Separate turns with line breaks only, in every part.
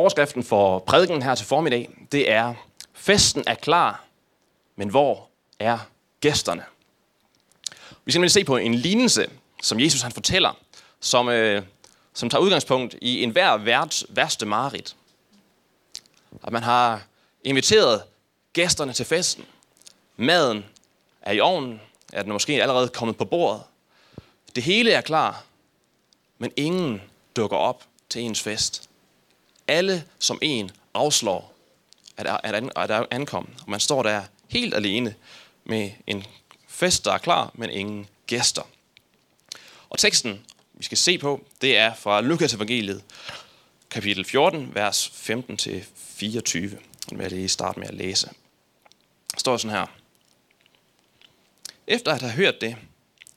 Overskriften for prædiken her til formiddag, det er, festen er klar, men hvor er gæsterne? Vi skal nemlig se på en lignelse, som Jesus han fortæller, som, øh, som tager udgangspunkt i enhver værts værste mareridt. At man har inviteret gæsterne til festen. Maden er i ovnen, er den måske allerede kommet på bordet. Det hele er klar, men ingen dukker op til ens fest. Alle som en afslår at, at, at ankomme. Og man står der helt alene med en fest, der er klar, men ingen gæster. Og teksten, vi skal se på, det er fra Lukas evangeliet, kapitel 14, vers 15-24. Den vil jeg lige starte med at læse. Der står sådan her. Efter at have hørt det,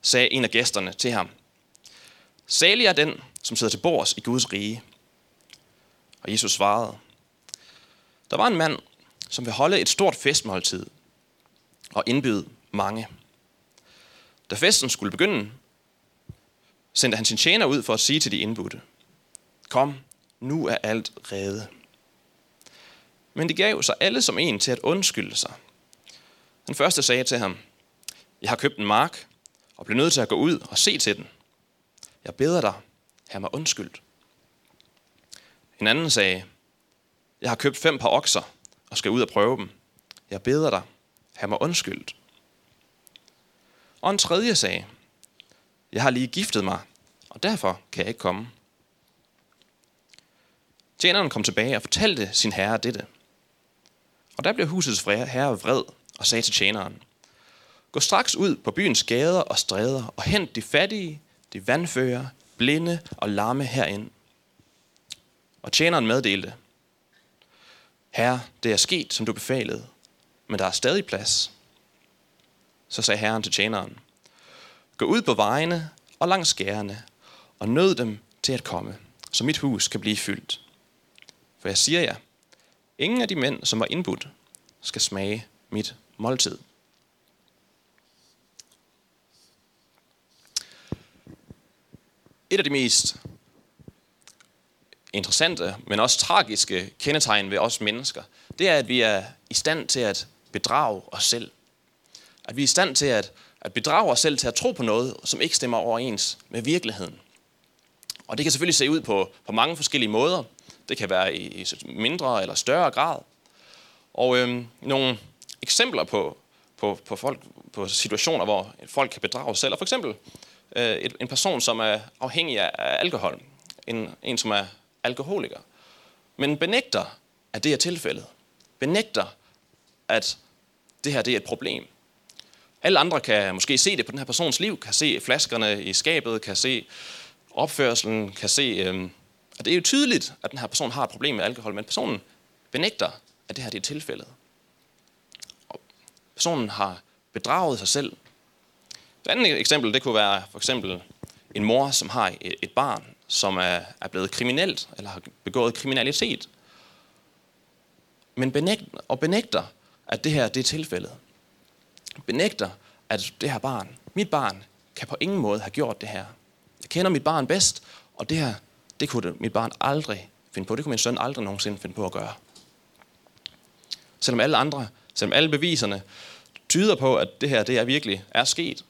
sagde en af gæsterne til ham, Salig er den, som sidder til bords i Guds rige. Og Jesus svarede, Der var en mand, som vil holde et stort festmåltid og indbyde mange. Da festen skulle begynde, sendte han sin tjener ud for at sige til de indbudte, Kom, nu er alt rede. Men de gav sig alle som en til at undskylde sig. Den første sagde til ham, Jeg har købt en mark og blev nødt til at gå ud og se til den. Jeg beder dig, her mig undskyldt. En anden sagde, Jeg har købt fem par okser og skal ud og prøve dem. Jeg beder dig, have mig undskyldt. Og en tredje sagde, Jeg har lige giftet mig, og derfor kan jeg ikke komme. Tjeneren kom tilbage og fortalte sin herre dette. Og der blev husets herre vred og sagde til tjeneren, Gå straks ud på byens gader og stræder og hent de fattige, de vandfører, blinde og lamme herind. Og tjeneren meddelte, Herre, det er sket, som du befalede, men der er stadig plads. Så sagde herren til tjeneren, Gå ud på vejene og langs skærene, og nød dem til at komme, så mit hus kan blive fyldt. For jeg siger jer, ingen af de mænd, som var indbudt, skal smage mit måltid. Et af de mest interessante, men også tragiske kendetegn ved os mennesker, det er, at vi er i stand til at bedrage os selv. At vi er i stand til at, at bedrage os selv til at tro på noget, som ikke stemmer overens med virkeligheden. Og det kan selvfølgelig se ud på, på mange forskellige måder. Det kan være i, i mindre eller større grad. Og øhm, nogle eksempler på, på, på, folk, på situationer, hvor folk kan bedrage sig selv, Og for eksempel øh, et, en person, som er afhængig af alkohol. En, en, som er alkoholiker. Men benægter, at det er tilfældet. Benægter, at det her det er et problem. Alle andre kan måske se det på den her persons liv, kan se flaskerne i skabet, kan se opførselen, kan se, øh, at det er jo tydeligt, at den her person har et problem med alkohol, men personen benægter, at det her det er tilfældet. Og personen har bedraget sig selv. Et andet eksempel, det kunne være for eksempel en mor, som har et barn, som er, er blevet kriminelt, eller har begået kriminalitet. Men benægter, og benægter, at det her det er tilfældet. Benægter, at det her barn, mit barn, kan på ingen måde have gjort det her. Jeg kender mit barn bedst, og det her, det kunne mit barn aldrig finde på. Det kunne min søn aldrig nogensinde finde på at gøre. Selvom alle andre, selvom alle beviserne tyder på, at det her det er virkelig er sket,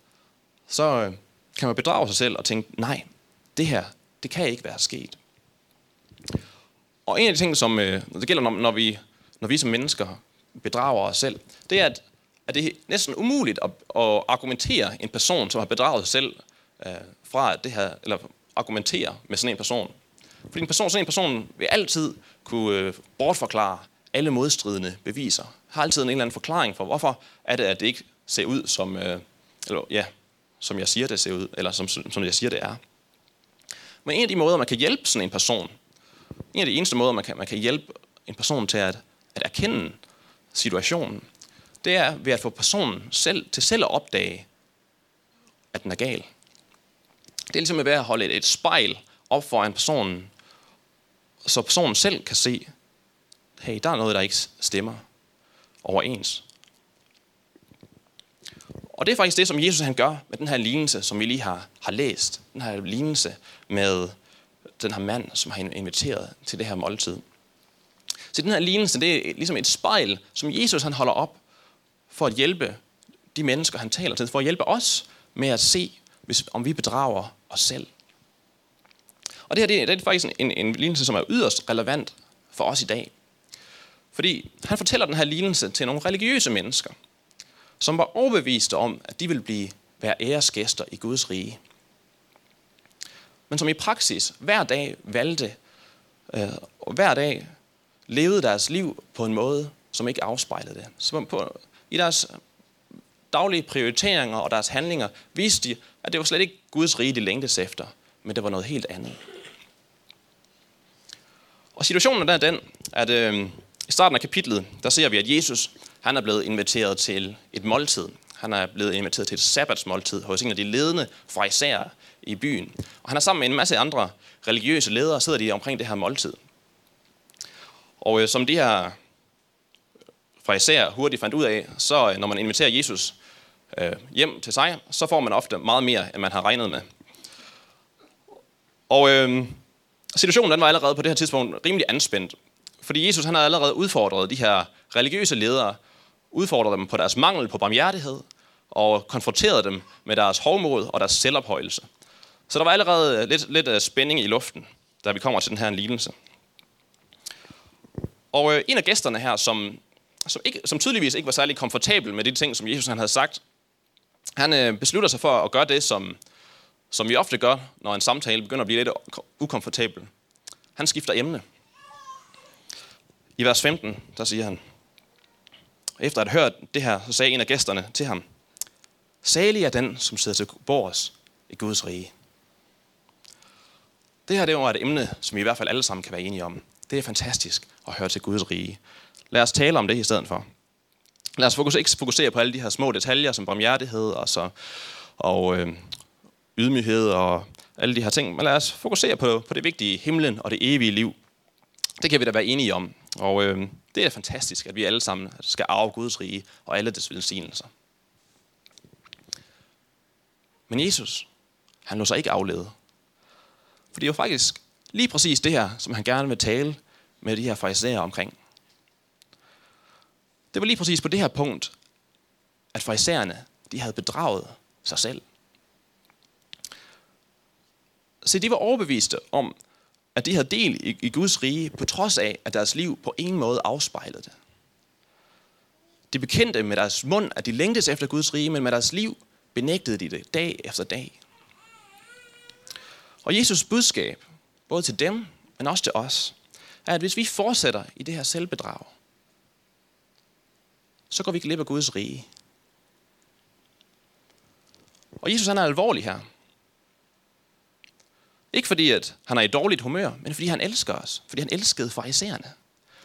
så øh, kan man bedrage sig selv og tænke, nej, det her, det kan ikke være sket. Og en af de ting, som øh, det gælder, når, når, vi, når vi som mennesker bedrager os selv, det er, at, at det er næsten umuligt at, at argumentere en person, som har bedraget sig selv, øh, fra det her, eller argumentere med sådan en person. Fordi en person, sådan en person vil altid kunne øh, bortforklare alle modstridende beviser. Har altid en eller anden forklaring for, hvorfor er det, at det ikke ser ud som, øh, eller, ja, som jeg siger, det ser ud, eller som, som jeg siger, det er. Men en af de måder, man kan hjælpe sådan en person, en af de eneste måder, man kan, man kan hjælpe en person til at, at erkende situationen, det er ved at få personen selv, til selv at opdage, at den er gal. Det er ligesom ved at holde et, et spejl op foran personen, så personen selv kan se, hey, der er noget, der ikke stemmer overens. Og det er faktisk det, som Jesus han gør med den her lignelse, som vi lige har, har læst. Den her lignelse med den her mand, som har inviteret til det her måltid. Så den her lignelse, det er ligesom et spejl, som Jesus han holder op for at hjælpe de mennesker, han taler til, for at hjælpe os med at se, hvis, om vi bedrager os selv. Og det her det er, det er faktisk en, en lignelse, som er yderst relevant for os i dag. Fordi han fortæller den her lignelse til nogle religiøse mennesker, som var overbeviste om, at de ville blive, være æresgæster i Guds rige. Men som i praksis hver dag valgte, øh, og hver dag levede deres liv på en måde, som ikke afspejlede det. Så på, I deres daglige prioriteringer og deres handlinger viste de, at det var slet ikke Guds rige, de længtes efter, men det var noget helt andet. Og situationen er den, at øh, i starten af kapitlet, der ser vi, at Jesus han er blevet inviteret til et måltid. Han er blevet inviteret til et sabbatsmåltid hos en af de ledende fra i byen. Og han er sammen med en masse andre religiøse ledere, sidder de omkring det her måltid. Og øh, som de her fra hurtigt fandt ud af, så øh, når man inviterer Jesus øh, hjem til sig, så får man ofte meget mere, end man har regnet med. Og øh, situationen den var allerede på det her tidspunkt rimelig anspændt. Fordi Jesus han havde allerede udfordret de her religiøse ledere, udfordrede dem på deres mangel på barmhjertighed, og konfronterede dem med deres hovmod og deres selvophøjelse. Så der var allerede lidt, lidt øh, spænding i luften, da vi kommer til den her lignelse. Og øh, en af gæsterne her, som, som, ikke, som tydeligvis ikke var særlig komfortabel med de ting, som Jesus han havde sagt, han øh, beslutter sig for at gøre det, som, som vi ofte gør, når en samtale begynder at blive lidt ukomfortabel. Han skifter emne. I vers 15, der siger han, efter at have hørt det her, så sagde en af gæsterne til ham, Salig er den, som sidder til bords i Guds rige. Det her det var et emne, som vi i hvert fald alle sammen kan være enige om. Det er fantastisk at høre til Guds rige. Lad os tale om det i stedet for. Lad os fokusere, ikke fokusere på alle de her små detaljer, som barmhjertighed og, så, og øh, ydmyghed og alle de her ting. Men lad os fokusere på, på det vigtige, himlen og det evige liv. Det kan vi da være enige om. Og øh, det er fantastisk, at vi alle sammen skal arve Guds rige og alle dets velsignelser. Men Jesus, han lå sig ikke aflede. For det er jo faktisk lige præcis det her, som han gerne vil tale med de her farisæer omkring. Det var lige præcis på det her punkt, at farisæerne, de havde bedraget sig selv. Så de var overbeviste om, at de havde del i, i Guds rige, på trods af, at deres liv på ingen måde afspejlede det. De bekendte med deres mund, at de længtes efter Guds rige, men med deres liv benægtede de det dag efter dag. Og Jesus budskab, både til dem, men også til os, er, at hvis vi fortsætter i det her selvbedrag, så går vi glip af Guds rige. Og Jesus han er alvorlig her. Ikke fordi, at han er i dårligt humør, men fordi han elsker os. Fordi han elskede farisæerne.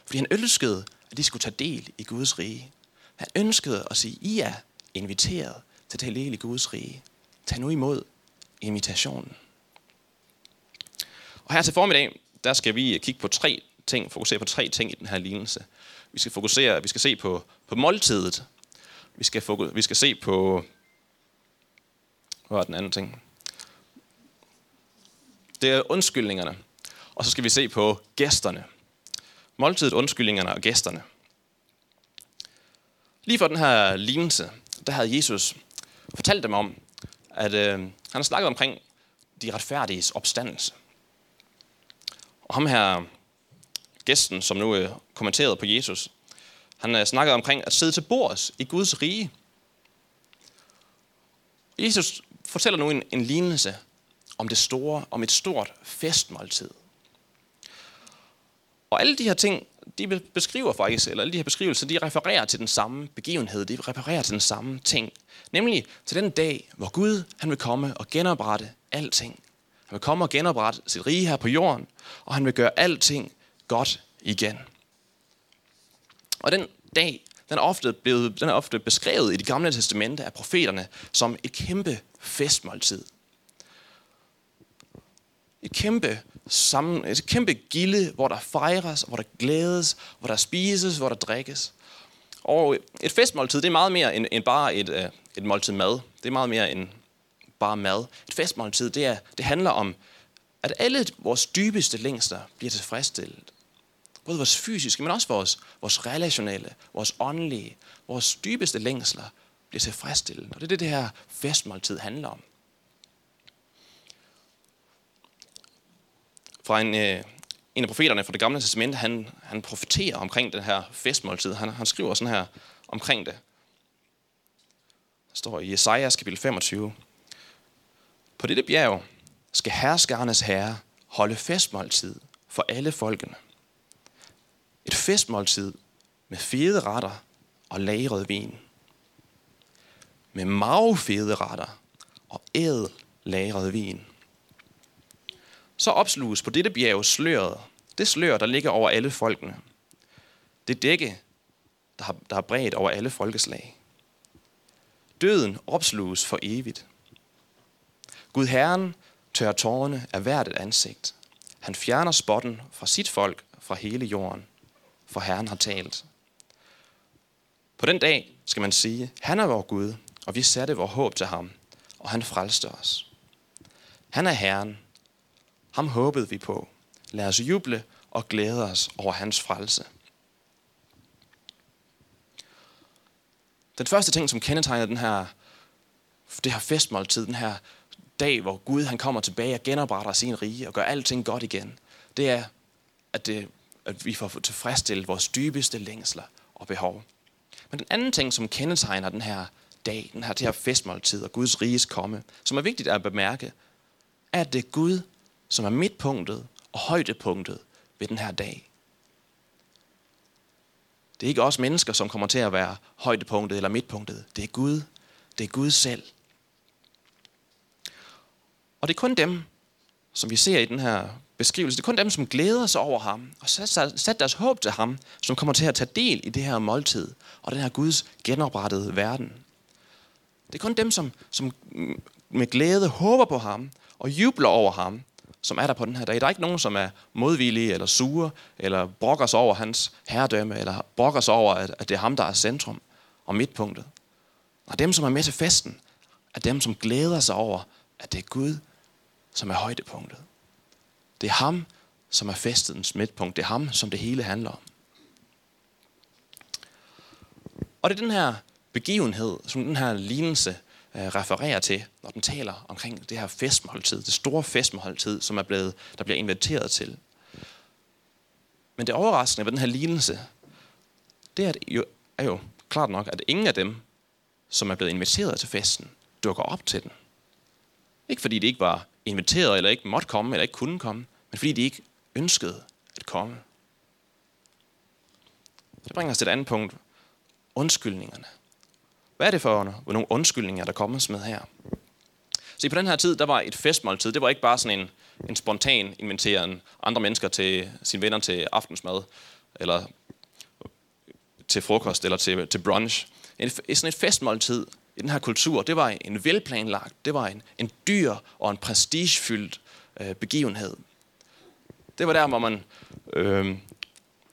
Fordi han ønskede, at de skulle tage del i Guds rige. Han ønskede at sige, I er inviteret til at tage del i Guds rige. Tag nu imod invitationen. Og her til formiddag, der skal vi kigge på tre ting, fokusere på tre ting i den her lignelse. Vi skal fokusere, vi skal se på, på måltidet. Vi skal, fokus, vi skal se på, hvad var den anden ting? Det er undskyldningerne. Og så skal vi se på gæsterne. Måltidet, undskyldningerne og gæsterne. Lige for den her lignelse, der havde Jesus fortalt dem om, at øh, han har snakket omkring de retfærdiges opstandelse. Og ham her, gæsten, som nu øh, kommenterede på Jesus, han øh, snakkede omkring at sidde til bords i Guds rige. Jesus fortæller nu en, en lignelse om det store, om et stort festmåltid. Og alle de her ting, de beskriver faktisk, eller alle de her beskrivelser, de refererer til den samme begivenhed, de refererer til den samme ting. Nemlig til den dag, hvor Gud han vil komme og genoprette alting. Han vil komme og genoprette sit rige her på jorden, og han vil gøre alting godt igen. Og den dag, den er ofte, blevet, den er ofte beskrevet i det gamle testamente af profeterne som et kæmpe festmåltid. Et kæmpe, sammen, et kæmpe gilde, hvor der fejres, hvor der glædes, hvor der spises, hvor der drikkes. Og et festmåltid, det er meget mere end, end bare et, øh, et måltid mad. Det er meget mere end bare mad. Et festmåltid, det, er, det handler om, at alle vores dybeste længster bliver tilfredsstillet. Både vores fysiske, men også vores, vores relationelle, vores åndelige, vores dybeste længsler bliver tilfredsstillet. Og det er det, det her festmåltid handler om. Fra en, øh, en af profeterne fra det gamle testament, han, han profeterer omkring den her festmåltid. Han, han skriver sådan her omkring det. Der står i Jesajas kapitel 25. På dette bjerg skal herskernes herre holde festmåltid for alle folkene. Et festmåltid med fede retter og lagret vin. Med magefede retter og ædel lagret vin. Så opsluges på dette bjerg sløret, det slør, der ligger over alle folkene. Det dække, der har, der har bredt over alle folkeslag. Døden opsluges for evigt. Gud Herren tørrer tårerne af hvert et ansigt. Han fjerner spotten fra sit folk fra hele jorden, for Herren har talt. På den dag skal man sige, han er vor Gud, og vi satte vores håb til ham, og han frelste os. Han er Herren. Ham håbede vi på. Lad os juble og glæde os over hans frelse. Den første ting, som kendetegner den her, det her festmåltid, den her dag, hvor Gud han kommer tilbage og genopretter sin rige og gør alting godt igen, det er, at, det, at vi får tilfredsstillet vores dybeste længsler og behov. Men den anden ting, som kendetegner den her dag, den her, det her festmåltid og Guds riges komme, som er vigtigt at bemærke, er, at det er Gud, som er midtpunktet og højdepunktet ved den her dag. Det er ikke os mennesker, som kommer til at være højdepunktet eller midtpunktet. Det er Gud. Det er Gud selv. Og det er kun dem, som vi ser i den her beskrivelse, det er kun dem, som glæder sig over ham og sat deres håb til ham, som kommer til at tage del i det her måltid og den her Guds genoprettede verden. Det er kun dem, som, som med glæde håber på ham og jubler over ham, som er der på den her dag. Der er ikke nogen, som er modvillige eller sure, eller brokker sig over hans herredømme, eller brokker sig over, at, det er ham, der er centrum og midtpunktet. Og dem, som er med til festen, er dem, som glæder sig over, at det er Gud, som er højdepunktet. Det er ham, som er festens midtpunkt. Det er ham, som det hele handler om. Og det er den her begivenhed, som den her lignelse Øh, refererer til, når den taler omkring det her festmåltid, det store festmåltid, som er blevet, der bliver inviteret til. Men det overraskende ved den her lignelse, det er, jo, er jo klart nok, at ingen af dem, som er blevet inviteret til festen, dukker op til den. Ikke fordi de ikke var inviteret, eller ikke måtte komme, eller ikke kunne komme, men fordi de ikke ønskede at komme. Det bringer os til et andet punkt. Undskyldningerne. Hvad er det for nogle undskyldninger, der kommer med her? Så på den her tid, der var et festmåltid. Det var ikke bare sådan en, en spontan inviteren andre mennesker til sine venner til aftensmad, eller til frokost, eller til, til brunch. En, sådan et festmåltid i den her kultur, det var en velplanlagt, det var en, en dyr og en prestigefyldt øh, begivenhed. Det var der, hvor man, øh,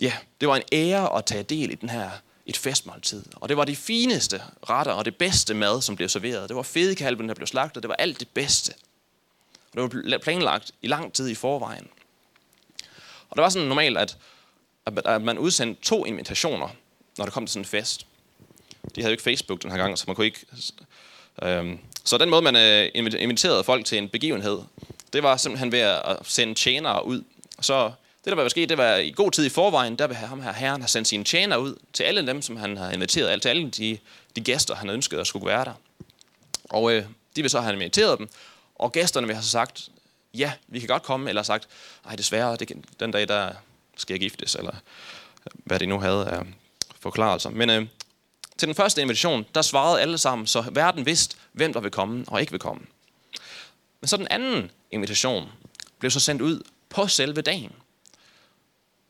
ja, det var en ære at tage del i den her et festmåltid. Og det var de fineste retter og det bedste mad, som blev serveret. Det var fedekalven, der blev slagtet. Det var alt det bedste. Og det var planlagt i lang tid i forvejen. Og det var sådan normalt, at, at man udsendte to invitationer, når det kom til sådan en fest. De havde jo ikke Facebook den her gang, så man kunne ikke... Øhm, så den måde, man øh, inviterede folk til en begivenhed, det var simpelthen ved at sende tjenere ud. Så der var sket, det var i god tid i forvejen, der vil ham her herren have sendt sine tjener ud til alle dem, som han har inviteret, til alle de, de gæster, han ønskede at skulle være der. Og øh, de vil så have inviteret dem, og gæsterne vil have så sagt, ja, vi kan godt komme, eller sagt, nej, desværre, det, den dag, der skal jeg giftes, eller øh, hvad de nu havde af forklarelser. Men øh, til den første invitation, der svarede alle sammen, så verden vidste, hvem der vil komme og ikke vil komme. Men så den anden invitation blev så sendt ud på selve dagen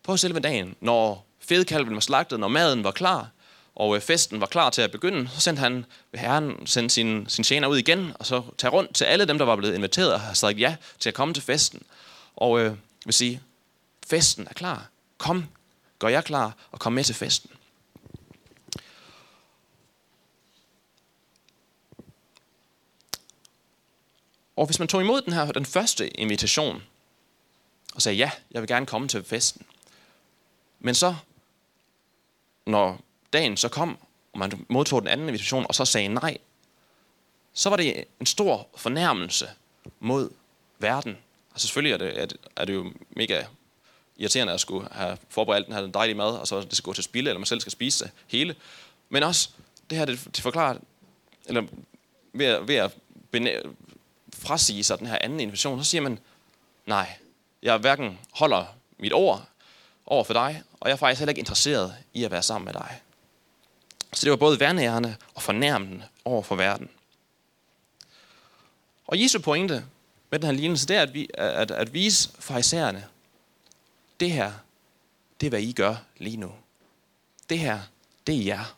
på selve dagen, når fedkalven var slagtet, når maden var klar, og øh, festen var klar til at begynde, så sendte han herren sendte sin, sin tjener ud igen, og så tage rundt til alle dem, der var blevet inviteret og havde sagt ja til at komme til festen. Og øh, vil sige, festen er klar. Kom, gør jeg klar, og kom med til festen. Og hvis man tog imod den her, den første invitation, og sagde, ja, jeg vil gerne komme til festen, men så, når dagen så kom, og man modtog den anden invitation, og så sagde nej, så var det en stor fornærmelse mod verden. Og selvfølgelig er det, er det, er det jo mega irriterende at skulle have forberedt den her dejlige mad, og så det skal gå til spilde, eller man selv skal spise det hele. Men også det her, det, det forklarer, eller ved, at, ved at benæ- frasige sig den her anden invitation, så siger man, nej, jeg hverken holder mit ord over for dig, og jeg er faktisk heller ikke interesseret i at være sammen med dig. Så det var både værnærende og fornærmende over for verden. Og Jesu pointe med den her lignelse, det er at, vi, at, at vise farisæerne, det her, det er hvad I gør lige nu. Det her, det er jer.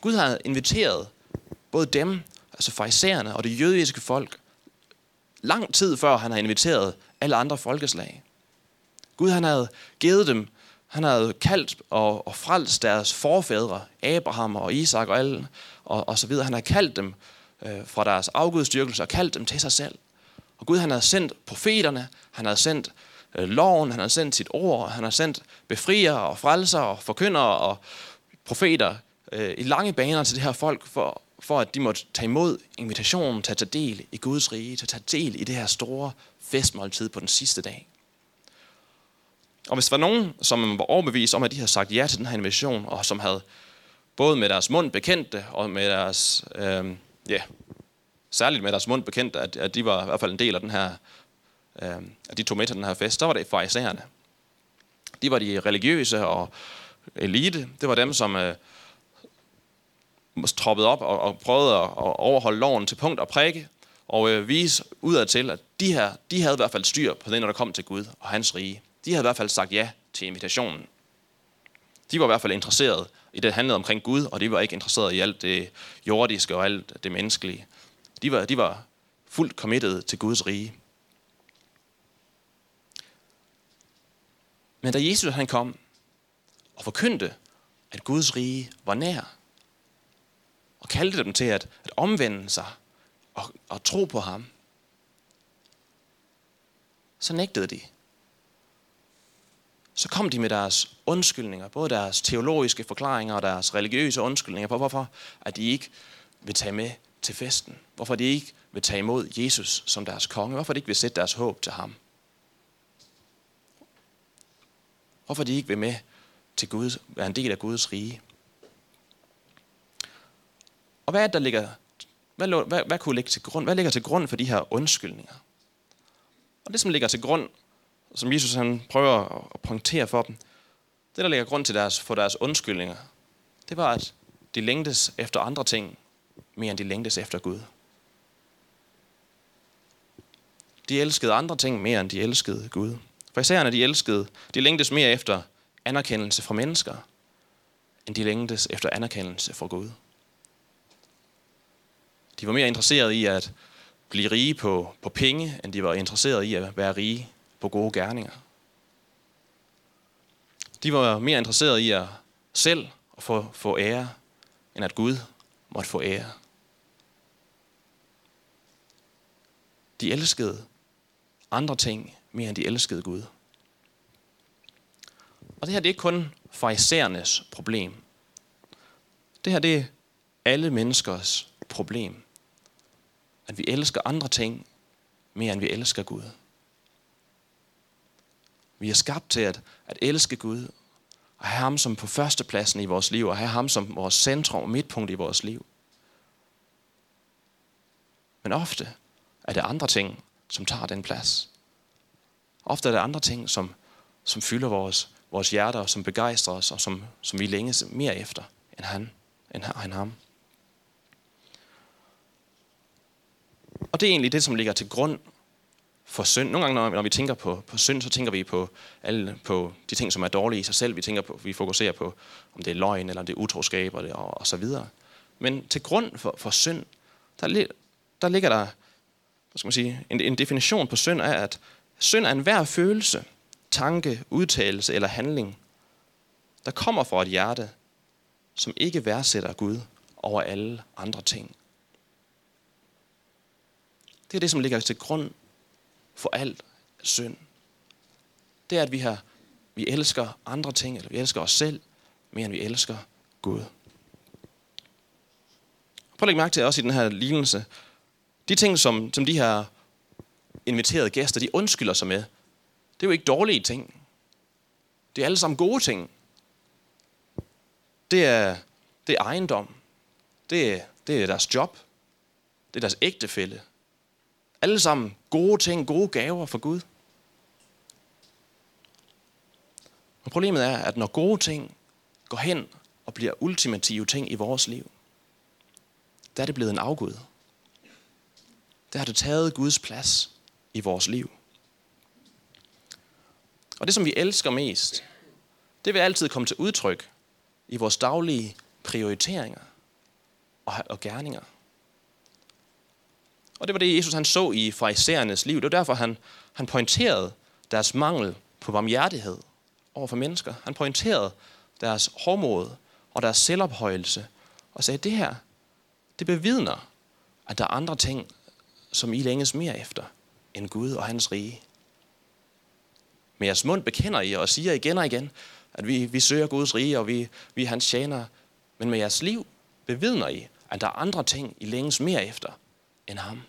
Gud har inviteret både dem, altså farisæerne og det jødiske folk, lang tid før han har inviteret alle andre folkeslag. Gud han havde givet dem, han havde kaldt og, og frelst deres forfædre, Abraham og Isak og alle, og, og så videre. Han har kaldt dem øh, fra deres afgudstyrkelse og kaldt dem til sig selv. Og Gud han havde sendt profeterne, han havde sendt øh, loven, han havde sendt sit ord, han har sendt befrier og frelser og forkyndere og profeter øh, i lange baner til det her folk, for, for at de måtte tage imod invitationen til at tage del i Guds rige, til at tage del i det her store festmåltid på den sidste dag. Og hvis der var nogen, som var overbevist om, at de havde sagt ja til den her invitation, og som havde både med deres mund bekendt det, og med deres, øh, ja, særligt med deres mund bekendt, at, at de var i hvert fald en del af den her, øh, at de tog med til den her fest, så var det farisæerne. De var de religiøse og elite. Det var dem, som øh, troppet op og, og prøvet at, at overholde loven til punkt og prikke, og øh, vise udad til, at de her, de havde i hvert fald styr på det, når der kom til Gud og hans rige. De havde i hvert fald sagt ja til invitationen. De var i hvert fald interesseret i det, der handlede omkring Gud, og de var ikke interesseret i alt det jordiske og alt det menneskelige. De var, de var fuldt committed til Guds rige. Men da Jesus han kom og forkyndte, at Guds rige var nær, og kaldte dem til at, at omvende sig og, og tro på ham, så nægtede de. Så kom de med deres undskyldninger, både deres teologiske forklaringer og deres religiøse undskyldninger på, hvorfor at de ikke vil tage med til festen. Hvorfor de ikke vil tage imod Jesus som deres konge. Hvorfor de ikke vil sætte deres håb til ham. Hvorfor de ikke vil med til Gud, være en del af Guds rige. Og hvad er det, der ligger, hvad, hvad, hvad kunne ligge til grund? Hvad ligger til grund for de her undskyldninger? Og det, som ligger til grund, som Jesus han prøver at pointere for dem, det, der ligger grund til deres, for deres undskyldninger, det var, at de længtes efter andre ting, mere end de længtes efter Gud. De elskede andre ting mere, end de elskede Gud. For især de elskede, de længtes mere efter anerkendelse fra mennesker, end de længtes efter anerkendelse fra Gud. De var mere interesserede i at blive rige på, på penge, end de var interesserede i at være rige på gode gerninger. De var mere interesserede i at selv at få, få ære, end at Gud måtte få ære. De elskede andre ting mere end de elskede Gud. Og det her det er ikke kun farisæernes problem. Det her det er alle menneskers problem. At vi elsker andre ting mere end vi elsker Gud. Vi er skabt til at, at elske Gud og have ham som på førstepladsen i vores liv, og have ham som vores centrum og midtpunkt i vores liv. Men ofte er det andre ting, som tager den plads. Ofte er det andre ting, som, som fylder vores, vores hjerter, som begejstrer os, og som, som vi længes mere efter end han, end, end ham. Og det er egentlig det, som ligger til grund for synd. Nogle gange, når, når vi tænker på, på synd, så tænker vi på, alle, på de ting, som er dårlige i sig selv. Vi, tænker på, vi fokuserer på, om det er løgn, eller om det er utroskab, og, det, og, og så videre. Men til grund for, for synd, der, der ligger der hvad skal man sige, en, en definition på synd, er, at synd er enhver følelse, tanke, udtalelse eller handling, der kommer fra et hjerte, som ikke værdsætter Gud over alle andre ting. Det er det, som ligger til grund for alt synd. det er, at vi, har, vi elsker andre ting, eller vi elsker os selv, mere end vi elsker Gud. Prøv at lægge mærke til også i den her lignelse. De ting, som, som de her inviterede gæster, de undskylder sig med, det er jo ikke dårlige ting. Det er alle sammen gode ting. Det er, det er ejendom. Det er, det er deres job. Det er deres ægtefælle. Alle sammen gode ting, gode gaver for Gud. Men problemet er, at når gode ting går hen og bliver ultimative ting i vores liv, der er det blevet en afgud. Der har det taget Guds plads i vores liv. Og det, som vi elsker mest, det vil altid komme til udtryk i vores daglige prioriteringer og, og gerninger. Og det var det, Jesus han så i farisæernes liv. Det var derfor, han, han pointerede deres mangel på barmhjertighed over for mennesker. Han pointerede deres hårdmod og deres selvophøjelse og sagde, det her, det bevidner, at der er andre ting, som I længes mere efter end Gud og hans rige. Med jeres mund bekender I og siger igen og igen, at vi, vi søger Guds rige, og vi, vi er hans tjenere. Men med jeres liv bevidner I, at der er andre ting, I længes mere efter end ham.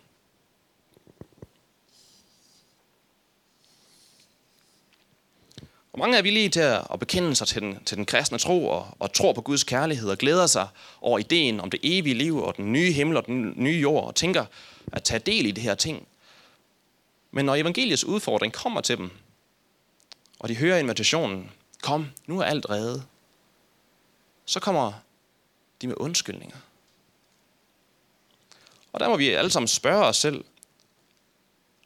Og mange er villige til at bekende sig til den, til den kristne tro og, og tror på Guds kærlighed og glæder sig over ideen om det evige liv og den nye himmel og den nye jord og tænker at tage del i det her ting. Men når evangeliets udfordring kommer til dem, og de hører invitationen, kom, nu er alt reddet, så kommer de med undskyldninger. Og der må vi alle sammen spørge os selv,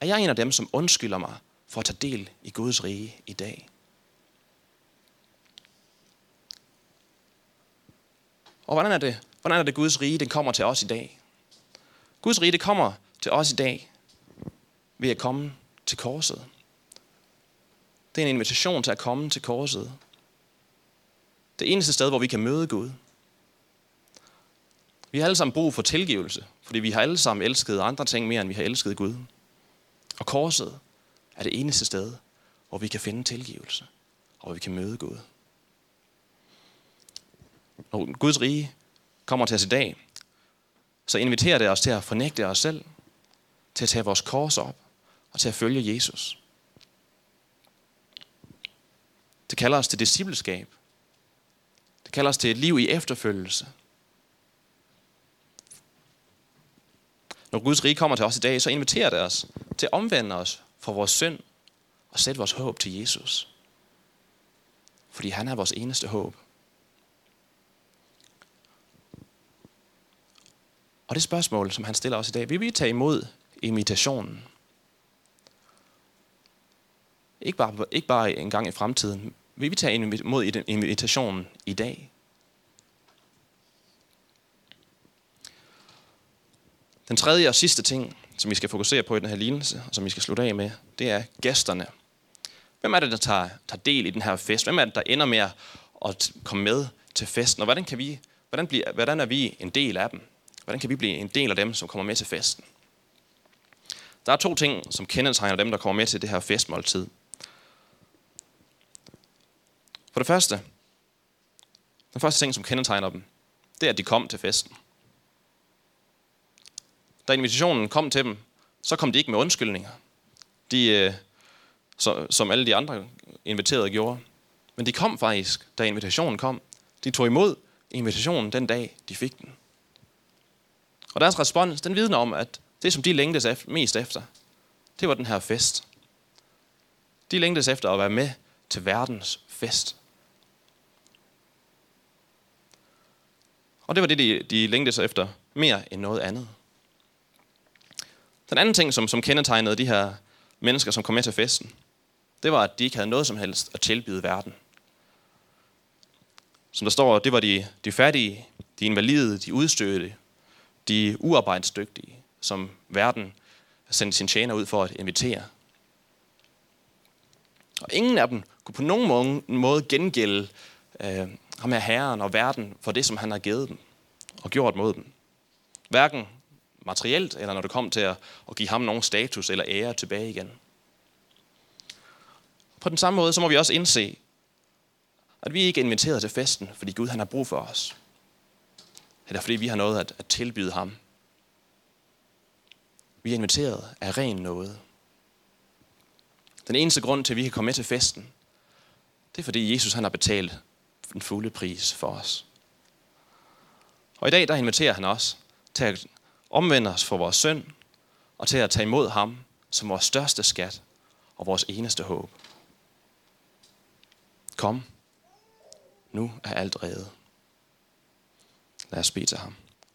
er jeg en af dem, som undskylder mig for at tage del i Guds rige i dag? Og hvordan er det, hvordan er det Guds rige, det kommer til os i dag? Guds rige, det kommer til os i dag ved at komme til korset. Det er en invitation til at komme til korset. Det eneste sted, hvor vi kan møde Gud. Vi har alle sammen brug for tilgivelse, fordi vi har alle sammen elsket andre ting mere, end vi har elsket Gud. Og korset er det eneste sted, hvor vi kan finde tilgivelse, og hvor vi kan møde Gud. Når Guds rige kommer til os i dag, så inviterer det os til at fornægte os selv, til at tage vores kors op og til at følge Jesus. Det kalder os til discipleskab. Det kalder os til et liv i efterfølgelse. Når Guds rige kommer til os i dag, så inviterer det os til at omvende os for vores synd og sætte vores håb til Jesus. Fordi han er vores eneste håb. Og det spørgsmål, som han stiller os i dag, vil vi tage imod imitationen? Ikke bare, ikke bare en gang i fremtiden. Vil vi tage imod invitationen i dag? Den tredje og sidste ting, som vi skal fokusere på i den her lignelse, og som vi skal slutte af med, det er gæsterne. Hvem er det, der tager, tager del i den her fest? Hvem er det, der ender med at komme med til festen? Og hvordan, kan vi, hvordan, bliver, hvordan er vi en del af dem? Hvordan kan vi blive en del af dem, som kommer med til festen? Der er to ting, som kendetegner dem, der kommer med til det her festmåltid. For det første, den første ting, som kendetegner dem, det er, at de kom til festen. Da invitationen kom til dem, så kom de ikke med undskyldninger. De, øh, så, som alle de andre inviterede gjorde. Men de kom faktisk, da invitationen kom. De tog imod invitationen den dag, de fik den. Og deres respons, den vidner om, at det, som de længtes mest efter, det var den her fest. De længtes efter at være med til verdens fest. Og det var det, de, de længtes efter mere end noget andet. Den anden ting, som, som kendetegnede de her mennesker, som kom med til festen, det var, at de ikke havde noget som helst at tilbyde verden. Som der står, det var de, de fattige, de invalide, de udstødte, de uarbejdsdygtige, som verden sendte sin tjener ud for at invitere. Og ingen af dem kunne på nogen måde gengælde øh, ham her herren og verden for det, som han har givet dem og gjort mod dem. Hverken materielt, eller når det kom til at, at give ham nogen status eller ære tilbage igen. På den samme måde, så må vi også indse, at vi ikke er inviteret til festen, fordi Gud han har brug for os. Eller fordi vi har noget at, at tilbyde ham. Vi er inviteret af ren noget. Den eneste grund til, at vi kan komme med til festen, det er fordi Jesus han har betalt den fulde pris for os. Og i dag der inviterer han os til at omvende os for vores synd, og til at tage imod ham som vores største skat og vores eneste håb. Kom, nu er alt reddet. Lad os bede til ham.